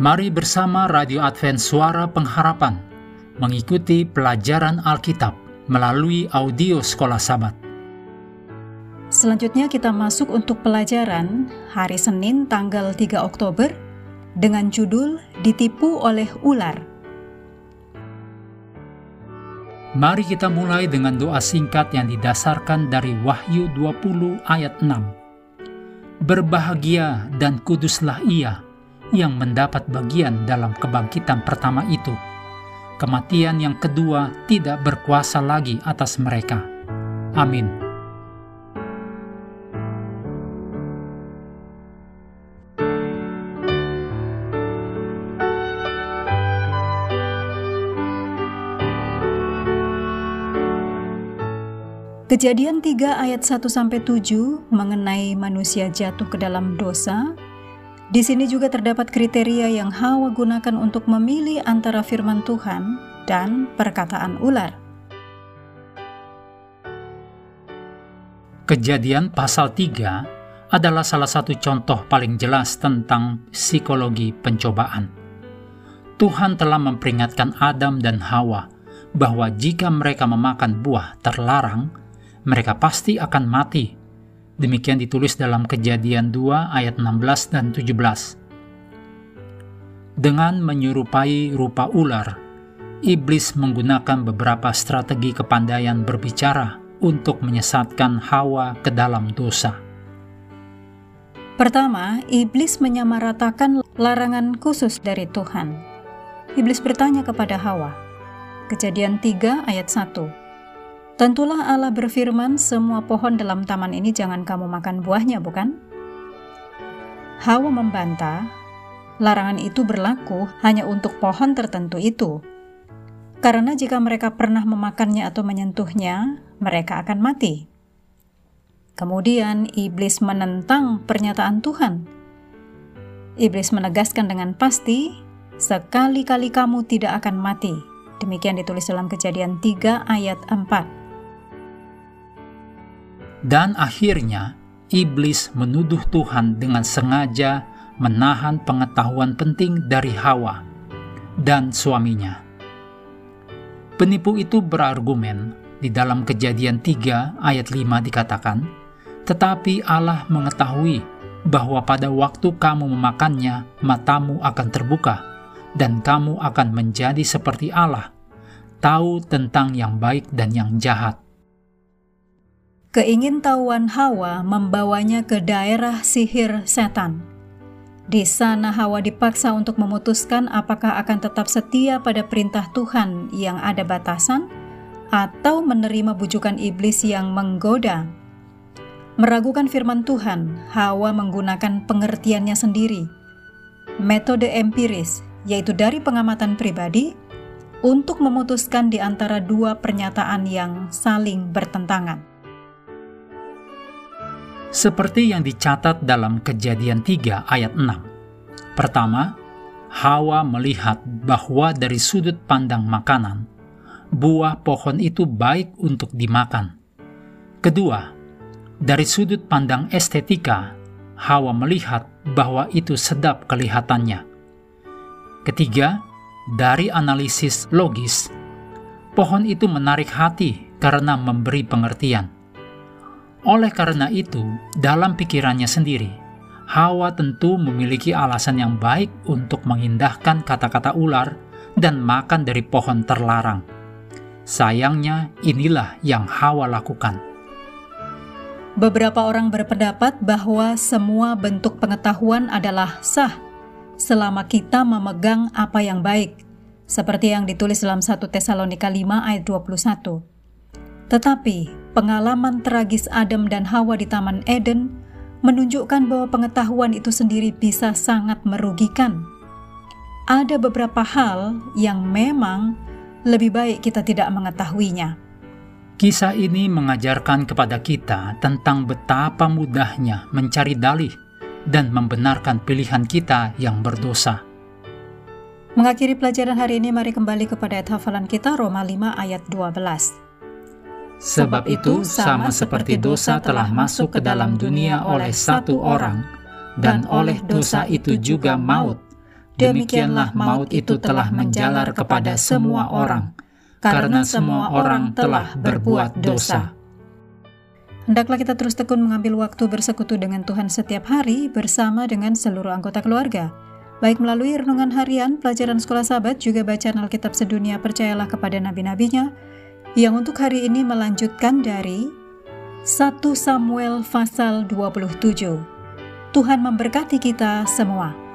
Mari bersama Radio Advent Suara Pengharapan mengikuti pelajaran Alkitab melalui audio Sekolah Sabat. Selanjutnya kita masuk untuk pelajaran hari Senin tanggal 3 Oktober dengan judul Ditipu oleh Ular. Mari kita mulai dengan doa singkat yang didasarkan dari Wahyu 20 ayat 6. Berbahagia dan kuduslah ia yang mendapat bagian dalam kebangkitan pertama itu. Kematian yang kedua tidak berkuasa lagi atas mereka. Amin. Kejadian 3 ayat 1 sampai 7 mengenai manusia jatuh ke dalam dosa di sini juga terdapat kriteria yang Hawa gunakan untuk memilih antara firman Tuhan dan perkataan ular. Kejadian pasal 3 adalah salah satu contoh paling jelas tentang psikologi pencobaan. Tuhan telah memperingatkan Adam dan Hawa bahwa jika mereka memakan buah terlarang, mereka pasti akan mati Demikian ditulis dalam Kejadian 2 ayat 16 dan 17. Dengan menyerupai rupa ular, iblis menggunakan beberapa strategi kepandaian berbicara untuk menyesatkan Hawa ke dalam dosa. Pertama, iblis menyamaratakan larangan khusus dari Tuhan. Iblis bertanya kepada Hawa. Kejadian 3 ayat 1. Tentulah Allah berfirman, semua pohon dalam taman ini jangan kamu makan buahnya, bukan? Hawa membantah, larangan itu berlaku hanya untuk pohon tertentu itu. Karena jika mereka pernah memakannya atau menyentuhnya, mereka akan mati. Kemudian iblis menentang pernyataan Tuhan. Iblis menegaskan dengan pasti, sekali-kali kamu tidak akan mati. Demikian ditulis dalam kejadian 3 ayat 4. Dan akhirnya, iblis menuduh Tuhan dengan sengaja menahan pengetahuan penting dari Hawa dan suaminya. Penipu itu berargumen di dalam kejadian 3 ayat 5 dikatakan, Tetapi Allah mengetahui bahwa pada waktu kamu memakannya, matamu akan terbuka, dan kamu akan menjadi seperti Allah, tahu tentang yang baik dan yang jahat. Keingintahuan Hawa membawanya ke daerah sihir setan. Di sana Hawa dipaksa untuk memutuskan apakah akan tetap setia pada perintah Tuhan yang ada batasan atau menerima bujukan iblis yang menggoda. Meragukan firman Tuhan, Hawa menggunakan pengertiannya sendiri. Metode empiris, yaitu dari pengamatan pribadi, untuk memutuskan di antara dua pernyataan yang saling bertentangan seperti yang dicatat dalam Kejadian 3 ayat 6. Pertama, Hawa melihat bahwa dari sudut pandang makanan, buah pohon itu baik untuk dimakan. Kedua, dari sudut pandang estetika, Hawa melihat bahwa itu sedap kelihatannya. Ketiga, dari analisis logis, pohon itu menarik hati karena memberi pengertian. Oleh karena itu, dalam pikirannya sendiri, Hawa tentu memiliki alasan yang baik untuk mengindahkan kata-kata ular dan makan dari pohon terlarang. Sayangnya, inilah yang Hawa lakukan. Beberapa orang berpendapat bahwa semua bentuk pengetahuan adalah sah selama kita memegang apa yang baik, seperti yang ditulis dalam 1 Tesalonika 5 ayat 21. Tetapi pengalaman tragis Adam dan Hawa di Taman Eden menunjukkan bahwa pengetahuan itu sendiri bisa sangat merugikan. Ada beberapa hal yang memang lebih baik kita tidak mengetahuinya. Kisah ini mengajarkan kepada kita tentang betapa mudahnya mencari dalih dan membenarkan pilihan kita yang berdosa. Mengakhiri pelajaran hari ini, mari kembali kepada ayat hafalan kita Roma 5 ayat 12. Sebab itu, sama seperti dosa telah masuk ke dalam dunia oleh satu orang, dan oleh dosa itu juga maut, demikianlah maut itu telah menjalar kepada semua orang, karena semua orang telah berbuat dosa. Hendaklah kita terus tekun mengambil waktu bersekutu dengan Tuhan setiap hari bersama dengan seluruh anggota keluarga. Baik melalui renungan harian, pelajaran sekolah sahabat, juga bacaan Alkitab sedunia percayalah kepada nabi-nabinya, yang untuk hari ini melanjutkan dari 1 Samuel pasal 27. Tuhan memberkati kita semua.